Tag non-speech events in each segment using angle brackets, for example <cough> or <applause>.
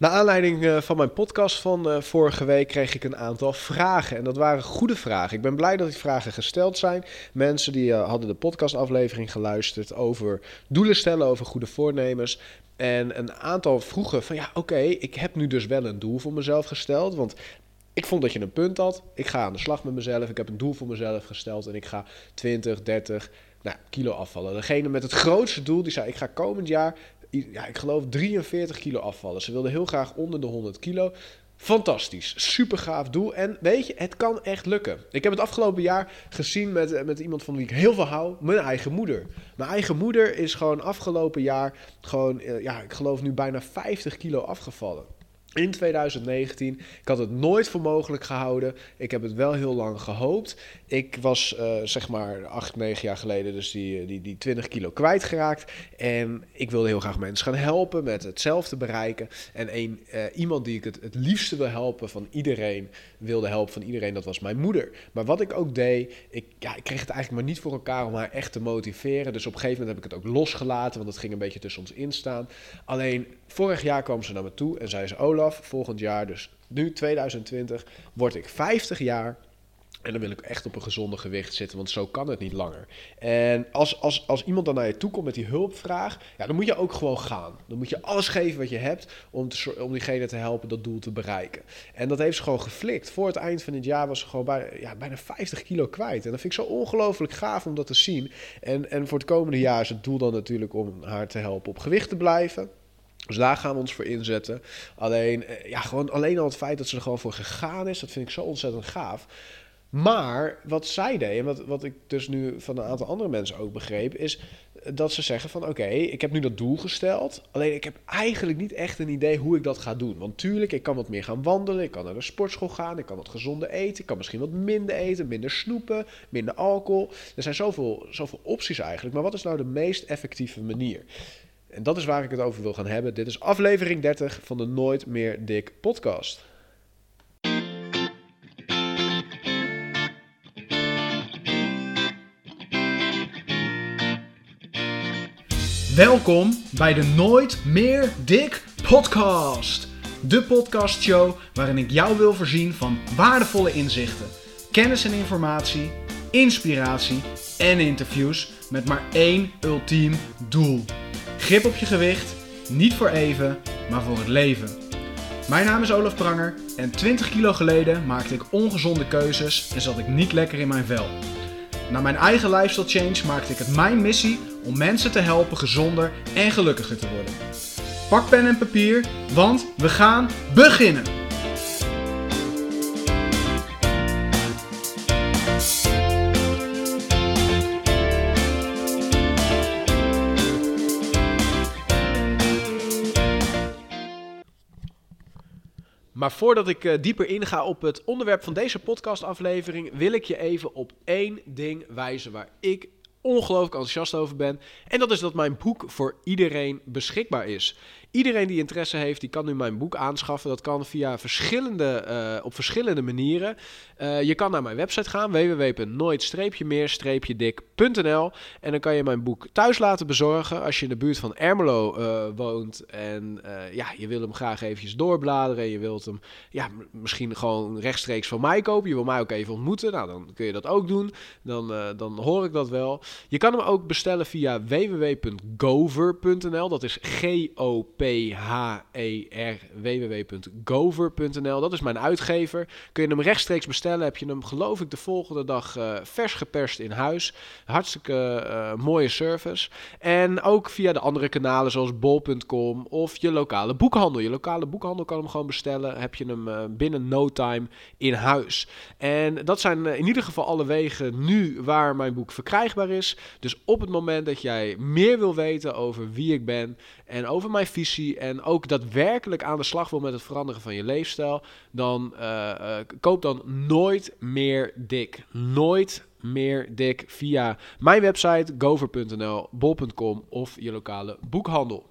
Naar aanleiding eh, van mijn podcast van uh, vorige week kreeg ik een aantal vragen. En dat waren goede vragen. Ik ben blij dat die vragen gesteld zijn. Mensen die uh, hadden de podcastaflevering geluisterd over doelen stellen, over goede voornemens. En een aantal vroegen van ja, oké, ik heb nu dus wel een doel voor mezelf gesteld. Want ik vond dat je een punt had. Ik ga aan de slag met mezelf. Ik heb een doel voor mezelf gesteld. En ik ga 20, 30 nou, kilo afvallen. Degene met het grootste doel, die zei: Ik ga komend jaar ja, ik geloof 43 kilo afvallen. Ze wilde heel graag onder de 100 kilo. Fantastisch, super gaaf doel. En weet je, het kan echt lukken. Ik heb het afgelopen jaar gezien met, met iemand van wie ik heel veel hou, mijn eigen moeder. Mijn eigen moeder is gewoon afgelopen jaar, gewoon, eh, ja, ik geloof nu bijna 50 kilo afgevallen in 2019. Ik had het nooit voor mogelijk gehouden. Ik heb het wel heel lang gehoopt. Ik was uh, zeg maar 8, 9 jaar geleden dus die, die, die 20 kilo kwijtgeraakt. En ik wilde heel graag mensen gaan helpen met hetzelfde bereiken. En een, uh, iemand die ik het, het liefste wil helpen van iedereen, wilde helpen van iedereen, dat was mijn moeder. Maar wat ik ook deed, ik, ik kreeg het eigenlijk maar niet voor elkaar om haar echt te motiveren. Dus op een gegeven moment heb ik het ook losgelaten, want het ging een beetje tussen ons instaan. Alleen vorig jaar kwam ze naar me toe en zei ze: Olaf, volgend jaar, dus nu 2020, word ik 50 jaar. En dan wil ik echt op een gezonde gewicht zitten, want zo kan het niet langer. En als, als, als iemand dan naar je toe komt met die hulpvraag, ja, dan moet je ook gewoon gaan. Dan moet je alles geven wat je hebt om, om diegene te helpen dat doel te bereiken. En dat heeft ze gewoon geflikt. Voor het eind van het jaar was ze gewoon bij, ja, bijna 50 kilo kwijt. En dat vind ik zo ongelooflijk gaaf om dat te zien. En, en voor het komende jaar is het doel dan natuurlijk om haar te helpen op gewicht te blijven. Dus daar gaan we ons voor inzetten. Alleen, eh, ja, gewoon alleen al het feit dat ze er gewoon voor gegaan is, dat vind ik zo ontzettend gaaf. Maar wat zij deed, en wat, wat ik dus nu van een aantal andere mensen ook begreep, is dat ze zeggen van oké, ik heb nu dat doel gesteld. Alleen ik heb eigenlijk niet echt een idee hoe ik dat ga doen. Want tuurlijk, ik kan wat meer gaan wandelen, ik kan naar de sportschool gaan, ik kan wat gezonder eten, ik kan misschien wat minder eten, minder snoepen, minder alcohol. Er zijn zoveel, zoveel opties eigenlijk. Maar wat is nou de meest effectieve manier? En dat is waar ik het over wil gaan hebben. Dit is aflevering 30 van de Nooit meer dik podcast. Welkom bij de Nooit meer dik podcast. De podcastshow waarin ik jou wil voorzien van waardevolle inzichten, kennis en informatie, inspiratie en interviews met maar één ultiem doel Grip op je gewicht, niet voor even, maar voor het leven. Mijn naam is Olaf Pranger en 20 kilo geleden maakte ik ongezonde keuzes en zat ik niet lekker in mijn vel. Na mijn eigen lifestyle change maakte ik het mijn missie om mensen te helpen gezonder en gelukkiger te worden. Pak pen en papier, want we gaan beginnen! Maar voordat ik uh, dieper inga op het onderwerp van deze podcastaflevering, wil ik je even op één ding wijzen waar ik ongelooflijk enthousiast over ben. En dat is dat mijn boek voor iedereen beschikbaar is. Iedereen die interesse heeft, die kan nu mijn boek aanschaffen. Dat kan via verschillende, uh, op verschillende manieren. Uh, je kan naar mijn website gaan, www.nooit-meer-dik.nl En dan kan je mijn boek thuis laten bezorgen. Als je in de buurt van Ermelo uh, woont en ja, je wil hem graag eventjes doorbladeren. Je wilt hem ja, misschien gewoon rechtstreeks van mij kopen. Je wil mij ook even ontmoeten. Nou, dan kun je dat ook doen. Dan, dan hoor ik dat wel. Je kan hem ook bestellen via www.gover.nl. Dat is G-O P-H-E-R www.gover.nl. Dat is mijn uitgever. Kun je hem rechtstreeks bestellen. Heb je hem geloof ik de volgende dag uh, vers geperst in huis. Hartstikke uh, mooie service. En ook via de andere kanalen zoals bol.com of je lokale boekhandel. Je lokale boekhandel kan hem gewoon bestellen. Heb je hem uh, binnen no time in huis. En dat zijn in ieder geval alle wegen nu waar mijn boek verkrijgbaar is. Dus op het moment dat jij meer wil weten over wie ik ben en over mijn visie en ook daadwerkelijk aan de slag wil met het veranderen van je leefstijl, dan uh, uh, koop dan nooit meer dik. Nooit meer dik via mijn website gover.nl, bol.com of je lokale boekhandel.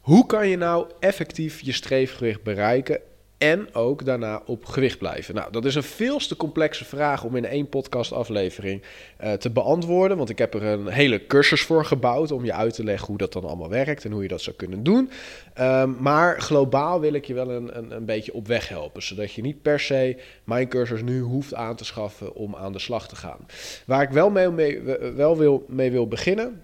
Hoe kan je nou effectief je streefgewicht bereiken en ook daarna op gewicht blijven? Nou, dat is een veel te complexe vraag om in één podcastaflevering uh, te beantwoorden. Want ik heb er een hele cursus voor gebouwd om je uit te leggen hoe dat dan allemaal werkt en hoe je dat zou kunnen doen. Um, maar globaal wil ik je wel een, een, een, beetje op weg helpen. Zodat je niet per se mijn cursus nu hoeft aan te schaffen om aan de slag te gaan. Waar ik wel mee, mee wel wil, mee wil beginnen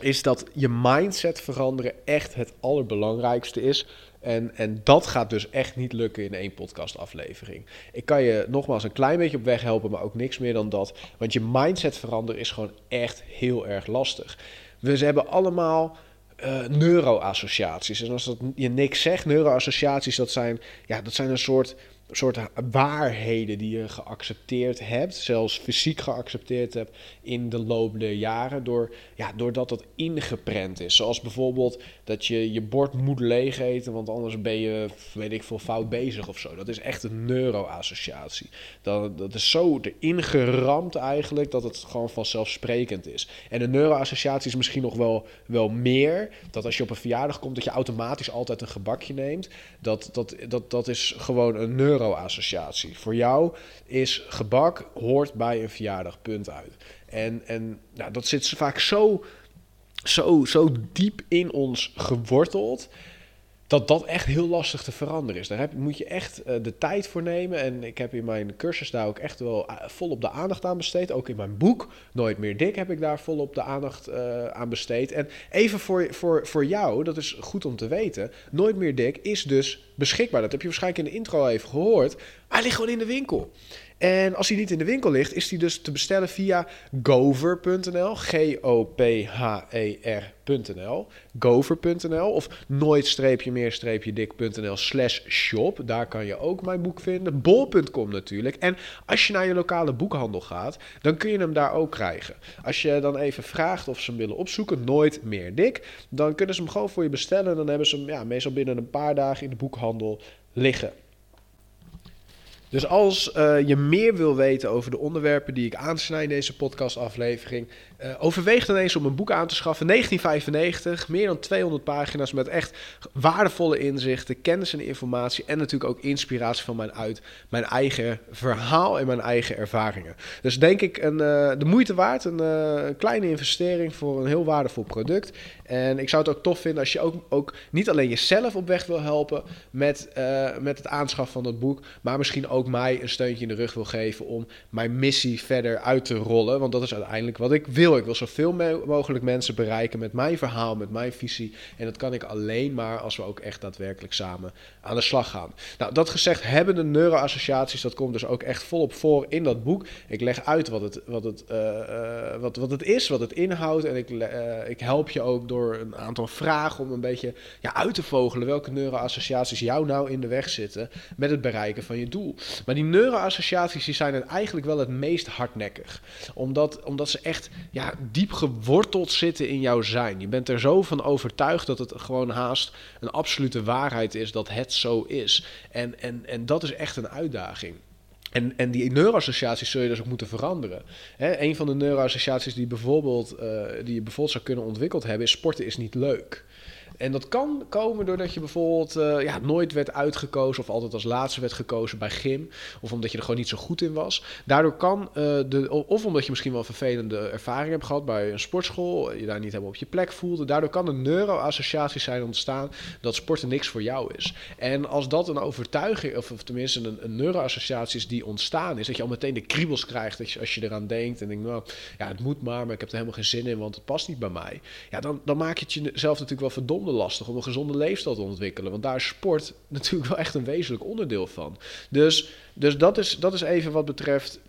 is dat je mindset veranderen echt het allerbelangrijkste is. En, en dat gaat dus echt niet lukken in één podcastaflevering. Ik kan je nogmaals een klein beetje op weg helpen, maar ook niks meer dan dat. Want je mindset veranderen is gewoon echt heel erg lastig. We hebben allemaal uh, neuroassociaties. En als dat je niks zegt, neuroassociaties, dat zijn, ja, dat zijn een soort soort waarheden die je geaccepteerd hebt, zelfs fysiek geaccepteerd hebt in de loop der jaren, door, ja, doordat dat ingeprent is. Zoals bijvoorbeeld dat je je bord moet leeg eten, want anders ben je, weet ik veel, fout bezig of zo. Dat is echt een neuroassociatie. Dat, dat is zo erin geramd eigenlijk dat het gewoon vanzelfsprekend is. En een neuroassociatie is misschien nog wel, wel meer, dat als je op een verjaardag komt, dat je automatisch altijd een gebakje neemt. Dat, dat, dat, dat is gewoon een neuro associatie Voor jou is gebak hoort bij een verjaardag, punt uit. En, en nou, dat zit vaak zo, zo, zo diep in ons geworteld dat dat echt heel lastig te veranderen is. Daar heb, moet je echt uh, de tijd voor nemen. En ik heb in mijn cursus daar ook echt wel uh, volop de aandacht aan besteed. Ook in mijn boek, Nooit meer dik, heb ik daar volop de aandacht uh, aan besteed. En even voor, voor, voor jou, dat is goed om te weten. Nooit meer dik is dus beschikbaar. Dat heb je waarschijnlijk in de intro even gehoord. hij ligt gewoon in de winkel. En als hij niet in de winkel ligt, is hij dus te bestellen via gover.nl, G-O-P-H-E-R.nl, gover.nl of nooit-meer-dik.nl slash shop. Daar kan je ook mijn boek vinden. Bol.com natuurlijk. En als je naar je lokale boekhandel gaat, dan kun je hem daar ook krijgen. Als je dan even vraagt of ze hem willen opzoeken, Nooit Meer Dik, dan kunnen ze hem gewoon voor je bestellen. Dan hebben ze hem ja, meestal binnen een paar dagen in de boekhandel liggen. Dus als uh, je meer wil weten over de onderwerpen die ik aansnijd in deze podcastaflevering, uh, overweeg dan eens om een boek aan te schaffen. 1995, meer dan 200 pagina's met echt waardevolle inzichten, kennis en informatie en natuurlijk ook inspiratie van mijn uit mijn eigen verhaal en mijn eigen ervaringen. Dus denk ik een, uh, de moeite waard, een, een kleine investering voor een heel waardevol product. En ik zou het ook tof vinden als je ook, ook niet alleen jezelf op weg wil helpen met, met het aanschaffen van dat boek, maar misschien ook mij een steuntje in de rug wil geven om mijn missie verder uit te rollen. Want dat is uiteindelijk wat ik wil. Ik wil zoveel mogelijk mensen bereiken met mijn verhaal, met mijn visie. En dat kan ik alleen maar als we ook echt daadwerkelijk samen aan de slag gaan. Nou, dat gezegd hebben de neuroassociaties, dat komt dus ook echt volop voor in dat boek. Ik leg uit wat het, wat het, uh, uh, wat, wat het is, wat het inhoudt. En ik, uh, ik help je ook door een aantal vragen om een beetje ja, uit te vogelen welke neuroassociaties jou nou in de weg zitten met het bereiken van je doel. Maar die neuroassociaties die zijn eigenlijk wel het meest hardnekkig. Omdat, omdat ze echt ja, diep geworteld zitten in jouw zijn. Je bent er zo van overtuigd dat het gewoon haast een absolute waarheid is dat het zo is. En, en, en dat is echt een uitdaging. En, en die neuroassociaties zul je dus ook moeten veranderen. He, een van de neuroassociaties die, bijvoorbeeld, uh, die je bijvoorbeeld zou kunnen ontwikkeld hebben, is sporten is niet leuk. En dat kan komen doordat je bijvoorbeeld uh, ja, nooit werd uitgekozen of altijd als laatste werd gekozen bij gym. Of omdat je er gewoon niet zo goed in was. Daardoor kan, uh, de, of omdat je misschien wel een vervelende ervaring hebt gehad bij een sportschool. Je daar niet helemaal op je plek voelde. Daardoor kan een neuroassociatie zijn ontstaan dat sporten niks voor jou is. En als dat een overtuiging, of, of tenminste een, een neuroassociatie is die ontstaan is. Dat je al meteen de kriebels krijgt dat je, als je eraan denkt. En denkt, nou ja, het moet maar, maar ik heb er helemaal geen zin in, want het past niet bij mij. Ja, dan, dan maak je het jezelf natuurlijk wel verdomd lastig om een gezonde leefstijl te ontwikkelen. Want daar is sport <laughs> natuurlijk wel echt een wezenlijk onderdeel van. Dus, dus dat, is, dat is even wat betreft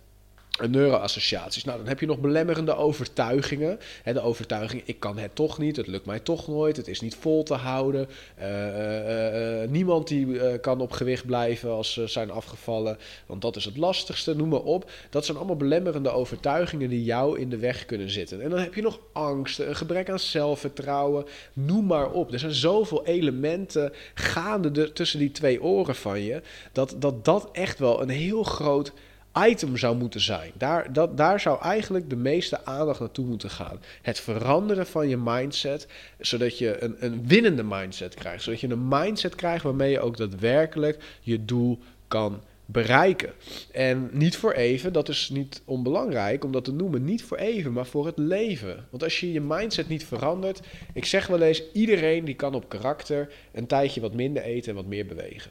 neuroassociaties. Nou, dan heb je nog belemmerende overtuigingen. de overtuiging, ik kan het toch niet, het lukt mij toch nooit, het is niet vol te houden. Uh, uh, niemand die kan op gewicht blijven als ze zijn afgevallen, want dat is het lastigste, noem maar op. Dat zijn allemaal belemmerende overtuigingen die jou in de weg kunnen zitten. En dan heb je nog angsten, een gebrek aan zelfvertrouwen, noem maar op. Er zijn zoveel elementen gaande tussen die twee oren van je, dat, dat dat echt wel een heel groot item zou moeten zijn. Daar, dat, daar zou eigenlijk de meeste aandacht naartoe moeten gaan. Het veranderen van je mindset, zodat je een, een winnende mindset krijgt. Zodat je een mindset krijgt waarmee je ook daadwerkelijk je doel kan bereiken. En niet voor even, dat is niet onbelangrijk om dat te noemen, niet voor even, maar voor het leven. Want als je je mindset niet verandert, ik zeg wel eens, iedereen die kan op karakter een tijdje wat minder eten en wat meer bewegen.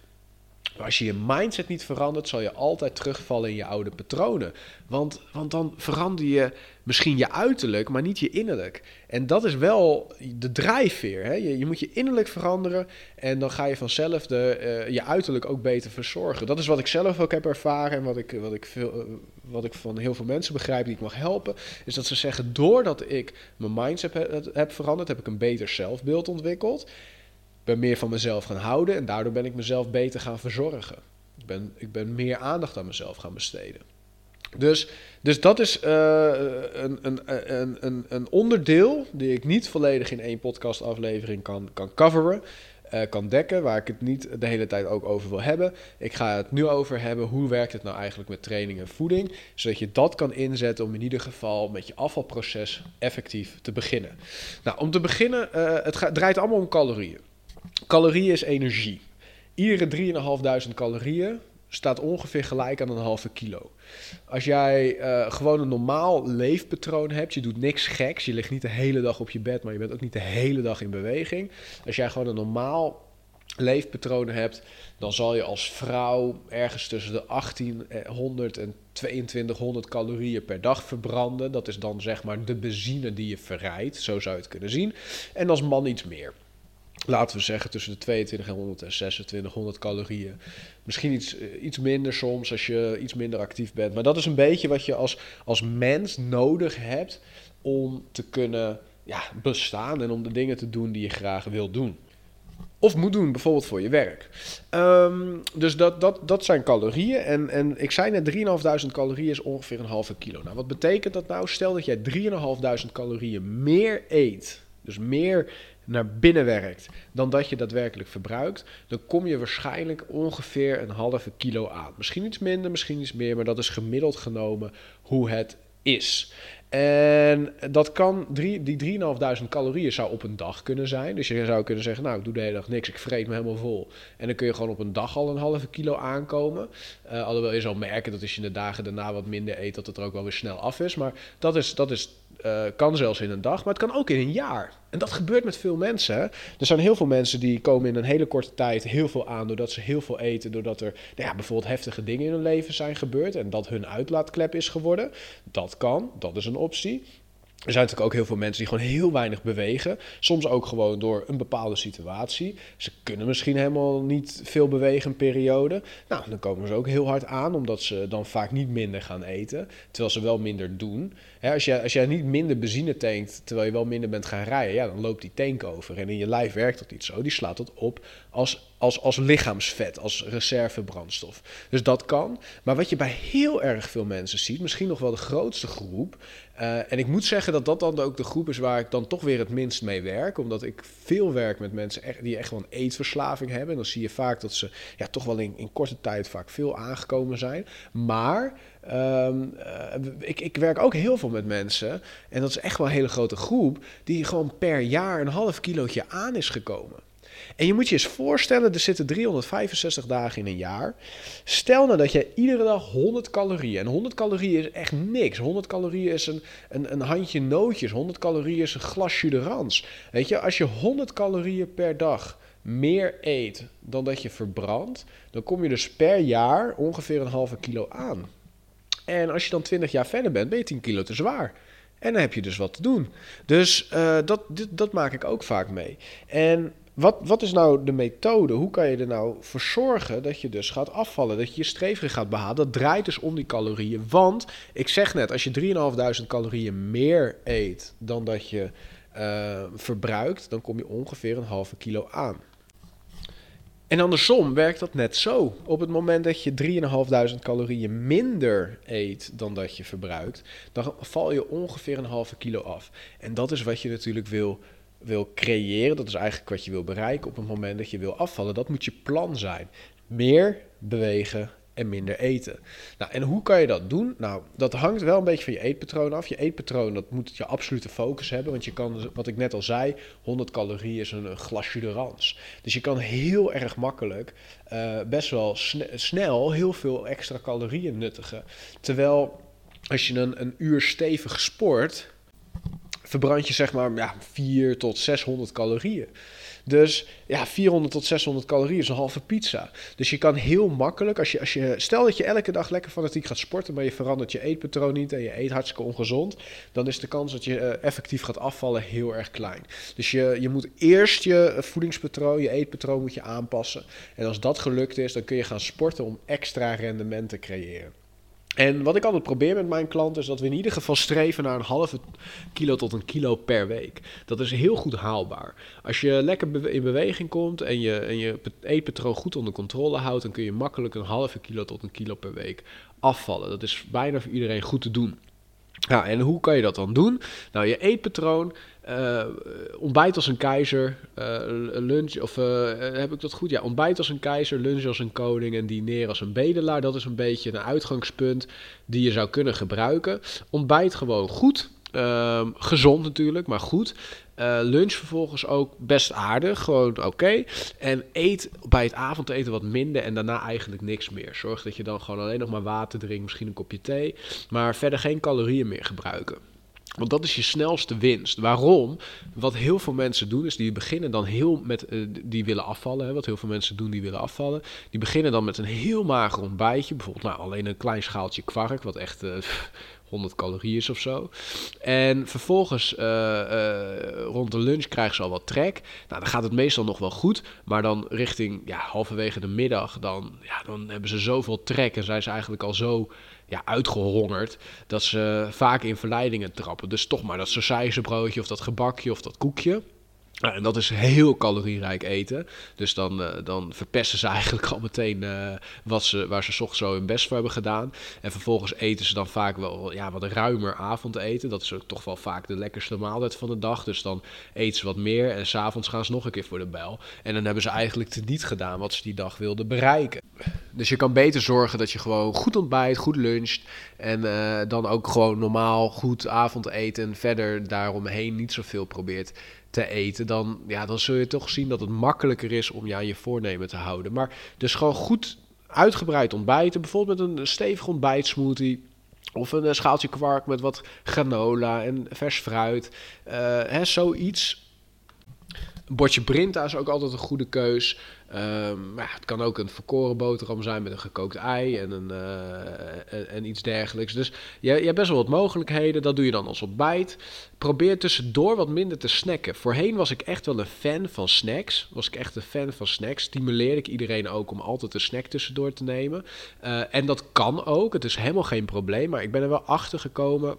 Maar als je je mindset niet verandert, zal je altijd terugvallen in je oude patronen. Want, want dan verander je misschien je uiterlijk, maar niet je innerlijk. En dat is wel de drijfveer. Hè? Je, moet je innerlijk veranderen en dan ga je vanzelf de, eh, je uiterlijk ook beter verzorgen. Dat is wat ik zelf ook heb ervaren en wat ik, wat, ik veel, eh, wat ik van heel veel mensen begrijp die ik mag helpen. Is dat ze zeggen, doordat ik mijn mindset heb veranderd, heb ik een beter zelfbeeld ontwikkeld ben meer van mezelf gaan houden en daardoor ben ik mezelf beter gaan verzorgen. Ik ben, ik ben meer aandacht aan mezelf gaan besteden. Dus, dus dat is uh, een, een, een, een, onderdeel die ik niet volledig in één podcastaflevering kan, kan coveren. Uh, kan dekken, waar ik het niet de hele tijd ook over wil hebben. Ik ga het nu over hebben, hoe werkt het nou eigenlijk met training en voeding, zodat je dat kan inzetten om in ieder geval met je afvalproces effectief te beginnen. Nou, om te beginnen, uh, het draait allemaal om calorieën. Calorieën is energie. Iedere 3.500 calorieën staat ongeveer gelijk aan een halve kilo. Als jij uh, gewoon een normaal leefpatroon hebt, je doet niks geks, je ligt niet de hele dag op je bed, maar je bent ook niet de hele dag in beweging. Als jij gewoon een normaal leefpatroon hebt, dan zal je als vrouw ergens tussen de 1800 en 2200 calorieën per dag verbranden. Dat is dan zeg maar de benzine die je verrijdt, zo zou je het kunnen zien. En als man iets meer laten we zeggen tussen de 2200 en 2600 calorieën. Misschien iets, eh, iets minder soms als je iets minder actief bent. Maar dat is een beetje wat je als, als mens nodig hebt om te kunnen ja, bestaan en om de dingen te doen die je graag wil doen. Of moet doen, bijvoorbeeld voor je werk. Um, dus dat, dat, dat zijn calorieën. En, en ik zei net, 3.500 calorieën is ongeveer een halve kilo. Nou, wat betekent dat nou? Stel dat jij 3.500 calorieën meer eet. Dus meer naar binnen werkt dan dat je daadwerkelijk verbruikt, dan kom je waarschijnlijk ongeveer een halve kilo aan. Misschien iets minder, misschien iets meer, maar dat is gemiddeld genomen hoe het is. En dat kan, drie, die 3.500 calorieën zou op een dag kunnen zijn. Dus je zou kunnen zeggen, nou, ik doe de hele dag niks, ik vreet me helemaal vol. En dan kun je gewoon op een dag al een halve kilo aankomen. Uh, alhoewel je zal merken dat als je de dagen daarna wat minder eet, dat het er ook wel weer snel af is. Maar dat, is, dat is, uh, kan zelfs in een dag, maar het kan ook in een jaar. En dat gebeurt met veel mensen. Er zijn heel veel mensen die komen in een hele korte tijd heel veel aan doordat ze heel veel eten, doordat er nou ja, bijvoorbeeld heftige dingen in hun leven zijn gebeurd en dat hun uitlaatklep is geworden. Dat kan, dat is een optie. Er zijn natuurlijk ook heel veel mensen die gewoon heel weinig bewegen. Soms ook gewoon door een bepaalde situatie. Ze kunnen misschien helemaal niet veel bewegen een periode. Nou, dan komen ze ook heel hard aan, omdat ze dan vaak niet minder gaan eten. Terwijl ze wel minder doen. Als, jij, als jij niet minder benzine tankt, terwijl je wel minder bent gaan rijden, ja, dan loopt die tank over. En in je lijf werkt dat niet zo. Die slaat dat op als, als, als lichaamsvet, als reservebrandstof. Dus dat kan. Maar wat je bij heel erg veel mensen ziet, misschien nog wel de grootste groep, uh, en ik moet zeggen dat dat dan ook de groep is waar ik dan toch weer het minst mee werk. Omdat ik veel werk met mensen die echt wel een eetverslaving hebben. En dan zie je vaak dat ze ja, toch wel in, in korte tijd vaak veel aangekomen zijn. Maar um, uh, ik, ik werk ook heel veel met mensen. En dat is echt wel een hele grote groep. Die gewoon per jaar een half kilootje aan is gekomen. En je moet je eens voorstellen, er zitten 365 dagen in een jaar. Stel nou dat je iedere dag 100 calorieën, en 100 calorieën is echt niks. 100 calorieën is een, een, een handje nootjes, 100 calorieën is een glas jus Weet je, als je 100 calorieën per dag meer eet dan dat je verbrandt, dan kom je dus per jaar ongeveer een halve kilo aan. En als je dan 20 jaar verder bent, ben je 10 kilo te zwaar. En dan heb je dus wat te doen. Dus uh, dat, dit, dat maak ik ook vaak mee. En wat, wat is nou de methode? Hoe kan je er nou voor zorgen dat je dus gaat afvallen? Dat je je streefgewicht gaat behalen? Dat draait dus om die calorieën. Want, ik zeg net, als je 3.500 calorieën meer eet dan dat je uh, verbruikt... dan kom je ongeveer een halve kilo aan. En andersom werkt dat net zo. Op het moment dat je 3.500 calorieën minder eet dan dat je verbruikt... dan val je ongeveer een halve kilo af. En dat is wat je natuurlijk wil wil creëren, dat is eigenlijk wat je wil bereiken op het moment dat je wil afvallen. Dat moet je plan zijn. Meer bewegen en minder eten. Nou, en hoe kan je dat doen? Nou, dat hangt wel een beetje van je eetpatroon af. Je eetpatroon, dat moet je absolute focus hebben. Want je kan, wat ik net al zei, 100 calorieën is een, glasje de rans. Dus je kan heel erg makkelijk, uh, best wel snel, heel veel extra calorieën nuttigen. Terwijl als je een, een uur stevig sport, verbrand je zeg maar ja, 4 tot 600 calorieën. Dus ja, 400 tot 600 calorieën is een halve pizza. Dus je kan heel makkelijk, als je, als je, stel dat je elke dag lekker fanatiek gaat sporten, maar je verandert je eetpatroon niet en je eet hartstikke ongezond, dan is de kans dat je uh, effectief gaat afvallen heel erg klein. Dus je, je moet eerst je voedingspatroon, je eetpatroon moet je aanpassen. En als dat gelukt is, dan kun je gaan sporten om extra rendement te creëren. En wat ik altijd probeer met mijn klanten is dat we in ieder geval streven naar een halve kilo tot een kilo per week. Dat is heel goed haalbaar. Als je lekker in beweging komt en je, en je eetpatroon goed onder controle houdt, dan kun je makkelijk een halve kilo tot een kilo per week afvallen. Dat is bijna voor iedereen goed te doen. Nou, en hoe kan je dat dan doen? Nou, je eetpatroon, uh, ontbijt als een keizer, uh, lunch, of heb ik dat goed? Ja, ontbijt als een keizer, lunch als een koning en diner als een bedelaar. Dat is een beetje een uitgangspunt die je zou kunnen gebruiken. Ontbijt gewoon goed, ehm, gezond natuurlijk, maar goed. Uh, lunch vervolgens ook best aardig, gewoon oké. En eet bij het avondeten wat minder en daarna eigenlijk niks meer. Zorg dat je dan gewoon alleen nog maar water drinkt, misschien een kopje thee. Maar verder geen calorieën meer gebruiken. Want dat is je snelste winst. Waarom? Wat heel veel mensen doen, is die beginnen dan heel met. Uh, die willen afvallen. Hè, wat heel veel mensen doen, die willen afvallen. Die beginnen dan met een heel mager ontbijtje. Bijvoorbeeld nou, alleen een klein schaaltje kwark. Wat echt. <laughs> Uh, 100 calorieën of zo. En vervolgens uh, rond de lunch krijgen ze al wat trek. Nou, dan gaat het meestal nog wel goed. Maar dan richting ja, halverwege de middag, dan, ja, dan hebben ze zoveel trek en zijn ze eigenlijk al zo ja, uitgehongerd. Dat ze vaak in verleidingen trappen. Dus toch maar dat sausijzenbroodje of dat gebakje of dat koekje. En dat is heel calorierijk eten. Dus dan, uh, dan verpesten ze <laughs> eigenlijk al meteen uh, wat ze, waar ze ochtends zo hun best voor hebben gedaan. En vervolgens eten ze dan vaak wel ja, wat ruimer avondeten. Dat is ook toch wel vaak de lekkerste maaltijd van de dag. Dus dan eten ze wat meer en s'avonds gaan ze nog een keer voor de bijl. En dan hebben ze eigenlijk niet gedaan wat ze die dag wilden bereiken. Dus je kan beter zorgen dat je gewoon goed ontbijt, goed luncht. En uh, dan ook gewoon normaal goed avondeten. En verder daaromheen niet zoveel probeert te eten, dan, ja, dan zul je toch zien dat het makkelijker is om je aan je voornemen te houden. Maar dus gewoon goed uitgebreid ontbijten, bijvoorbeeld met een stevig ontbijtsmoothie. Of een eh, schaaltje kwark met wat granola en vers fruit. Uh, hè, zoiets. Een bordje Brinta is ook altijd een goede keus. Um, ja, het kan ook een verkoren boterham zijn met een gekookt ei en, een, uh, en, iets dergelijks. Dus je, hebt best wel wat mogelijkheden. Dat doe je dan als ontbijt. Probeer tussendoor wat minder te snacken. Voorheen was ik echt wel een fan van snacks. Was ik echt een fan van snacks. Stimuleerde ik iedereen ook om altijd een snack tussendoor te nemen. Uh, en dat kan ook. Het is helemaal geen probleem. Maar ik ben er wel achter gekomen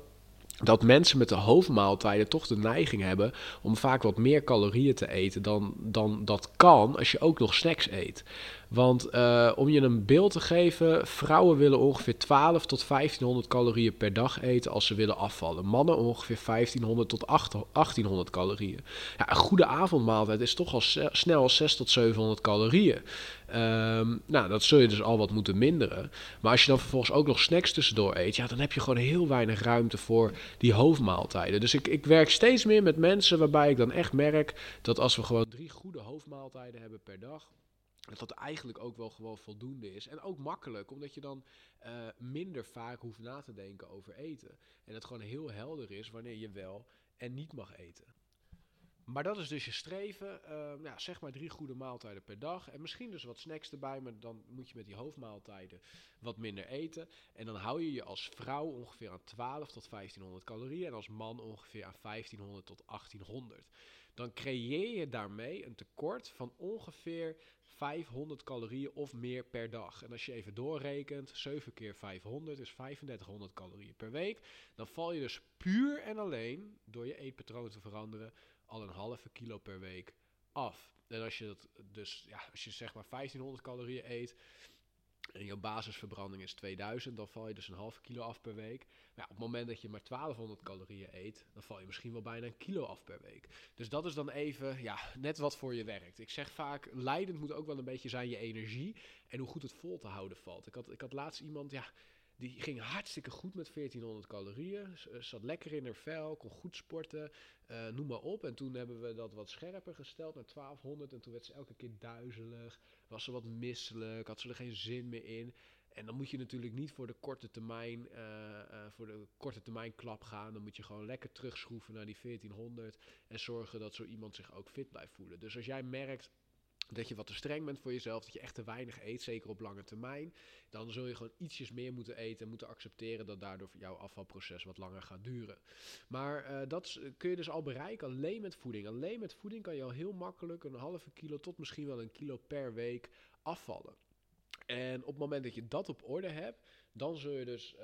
dat mensen met de hoofdmaaltijden toch de neiging hebben om vaak wat meer calorieën te eten dan, dan dat kan als je ook nog snacks eet. Want uh, om je een beeld te geven, vrouwen willen ongeveer 12 tot 1500 calorieën per dag eten als ze willen afvallen. Mannen ongeveer 1500 tot 1800 calorieën. Ja, een goede avondmaaltijd is toch al snel 6 tot 700 calorieën. Um, nou, dat zul je dus al wat moeten minderen. Maar als je dan vervolgens ook nog snacks tussendoor eet, ja, dan heb je gewoon heel weinig ruimte voor die hoofdmaaltijden. Dus ik, ik werk steeds meer met mensen waarbij ik dan echt merk dat als we gewoon drie goede hoofdmaaltijden hebben per dag, dat dat eigenlijk ook wel gewoon voldoende is. En ook makkelijk, omdat je dan uh, minder vaak hoeft na te denken over eten. En het gewoon heel helder is wanneer je wel en niet mag eten. Maar dat is dus je streven. Ja, zeg maar drie goede maaltijden per dag. En misschien dus wat snacks erbij. Maar dan moet je met die hoofdmaaltijden wat minder eten. En dan hou je je als vrouw ongeveer aan 12 tot 1500 calorieën. En als man ongeveer aan 1500 tot 1800. Dan creëer je daarmee een tekort van ongeveer 500 calorieën of meer per dag. En als je even doorrekent, 7 keer 500 is 3500 calorieën per week. Dan val je dus puur en alleen door je eetpatroon te veranderen al een halve kilo per week af. En als je dat dus, ja, als je zeg maar 1500 calorieën eet, en jouw basisverbranding is 2000, dan val je dus een half kilo af per week. Maar ja, op het moment dat je maar 1200 calorieën eet, dan val je misschien wel bijna een kilo af per week. Dus dat is dan even, ja, net wat voor je werkt. Ik zeg vaak, leidend moet ook wel een beetje zijn je energie en hoe goed het vol te houden valt. Ik had, ik had laatst iemand, ja, die ging hartstikke goed met 1400 calorieën. Zat lekker in haar vel, kon goed sporten, uh, noem maar op. En toen hebben we dat wat scherper gesteld naar 1200. En toen werd ze elke keer duizelig, was ze wat misselijk, had ze er geen zin meer in. En dan moet je natuurlijk niet voor de korte termijn, uh, voor de korte termijn klap gaan. Dan moet je gewoon lekker terugschroeven naar die 1400 en zorgen dat zo iemand zich ook fit blijft voelen. Dus als jij merkt dat je wat te streng bent voor jezelf, dat je echt te weinig eet, zeker op lange termijn, dan zul je gewoon ietsjes meer moeten eten en moeten accepteren dat daardoor jouw afvalproces wat langer gaat duren. Maar uh, dat kun je dus al bereiken alleen met voeding. Alleen met voeding kan je al heel makkelijk een halve kilo tot misschien wel een kilo per week afvallen. En op het moment dat je dat op orde hebt, dan zul je dus uh,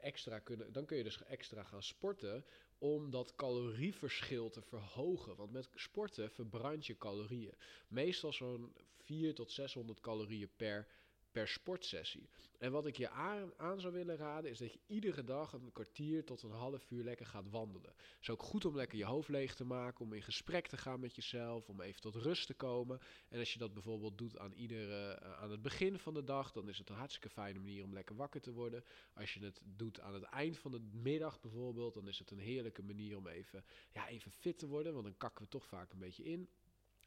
extra kunnen, dan kun je dus extra gaan sporten om dat calorieverschil te verhogen. Want met sporten verbrand je calorieën. Meestal zo'n 4 tot 600 calorieën per per sportsessie. En wat ik je aan, zou willen raden is dat je iedere dag een kwartier tot een half uur lekker gaat wandelen. Het is ook goed om lekker je hoofd leeg te maken, om in gesprek te gaan met jezelf, om even tot rust te komen. En als je dat bijvoorbeeld doet aan, iedere, uh, aan het begin van de dag, dan is het een hartstikke fijne manier om lekker wakker te worden. Als je het doet aan het eind van de middag bijvoorbeeld, dan is het een heerlijke manier om even, ja, even fit te worden, want dan kakken we toch vaak een beetje in.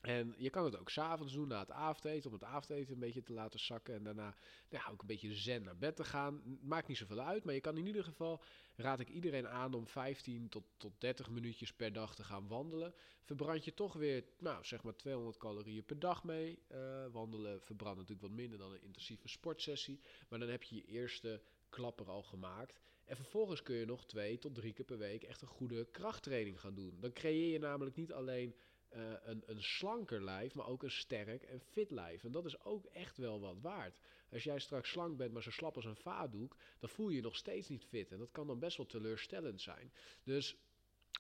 En je kan het ook s'avonds doen na het avondeten, om het avondeten een beetje te laten zakken. En daarna nou ook een beetje zen naar bed te gaan. Maakt niet zoveel uit, maar je kan in ieder geval, raad ik iedereen aan om 15 tot, tot 30 minuutjes per dag te gaan wandelen. Verbrand je toch weer, nou zeg maar 200 calorieën per dag mee. Uh, wandelen verbrandt natuurlijk wat minder dan een intensieve sportsessie. Maar dan heb je je eerste klapper al gemaakt. En vervolgens kun je nog twee tot drie keer per week echt een goede krachttraining gaan doen. Dan creëer je namelijk niet alleen uh, een, een slanker lijf, maar ook een sterk en fit lijf. En dat is ook echt wel wat waard. Als jij straks slank bent, maar zo slap als een vaatdoek, dan voel je je nog steeds niet fit. En dat kan dan best wel teleurstellend zijn. Dus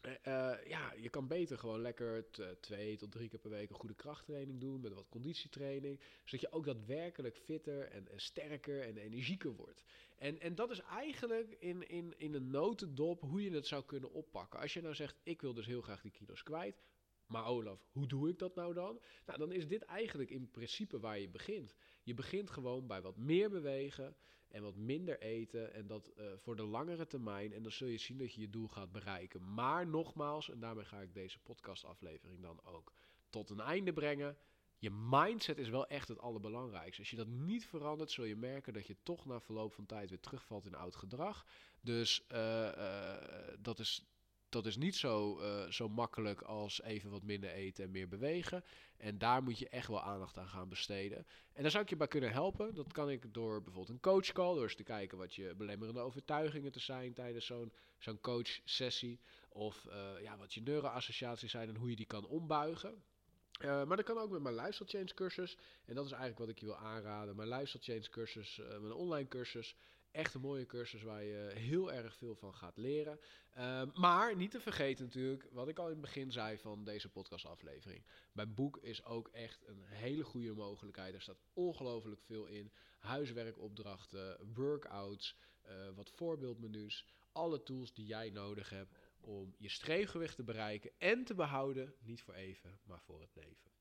uh, ja, je kan beter gewoon lekker twee tot drie keer per week een goede krachttraining doen met wat conditietraining, zodat je ook daadwerkelijk fitter en, en, sterker en energieker wordt. En, en dat is eigenlijk in, in, in een notendop hoe je het zou kunnen oppakken. Als je nou zegt, ik wil dus heel graag die kilo's kwijt, maar Olaf, hoe doe ik dat nou dan? Nou, dan is dit eigenlijk in principe waar je begint. Je begint gewoon bij wat meer bewegen en wat minder eten. En dat uh, voor de langere termijn. En dan zul je zien dat je je doel gaat bereiken. Maar nogmaals, en daarmee ga ik deze podcastaflevering dan ook tot een einde brengen. Je mindset is wel echt het allerbelangrijkste. Als je dat niet verandert, zul je merken dat je toch na verloop van tijd weer terugvalt in oud gedrag. Dus uh, uh, dat is dat is niet zo, uh, zo makkelijk als even wat minder eten en meer bewegen. En daar moet je echt wel aandacht aan gaan besteden. En daar zou ik je bij kunnen helpen. Dat kan ik door bijvoorbeeld een coachcall, door eens te kijken wat je belemmerende overtuigingen te zijn tijdens zo'n coach-sessie. Of uh, ja, wat je neuroassociaties zijn en hoe je die kan ombuigen. Uh, maar dat kan ook met mijn lifestyle change cursus. En dat is eigenlijk wat ik je wil aanraden. Mijn lifestyle change cursus, mijn online cursus. Echt een mooie cursus waar je heel erg veel van gaat leren. Uh, maar niet te vergeten natuurlijk, wat ik al in het begin zei van deze podcastaflevering. Mijn boek is ook echt een hele goede mogelijkheid. Er staat ongelooflijk veel in. Huiswerkopdrachten, workouts, uh, wat voorbeeldmenu's. Alle tools die jij nodig hebt om je streefgewicht te bereiken en te behouden. Niet voor even, maar voor het leven.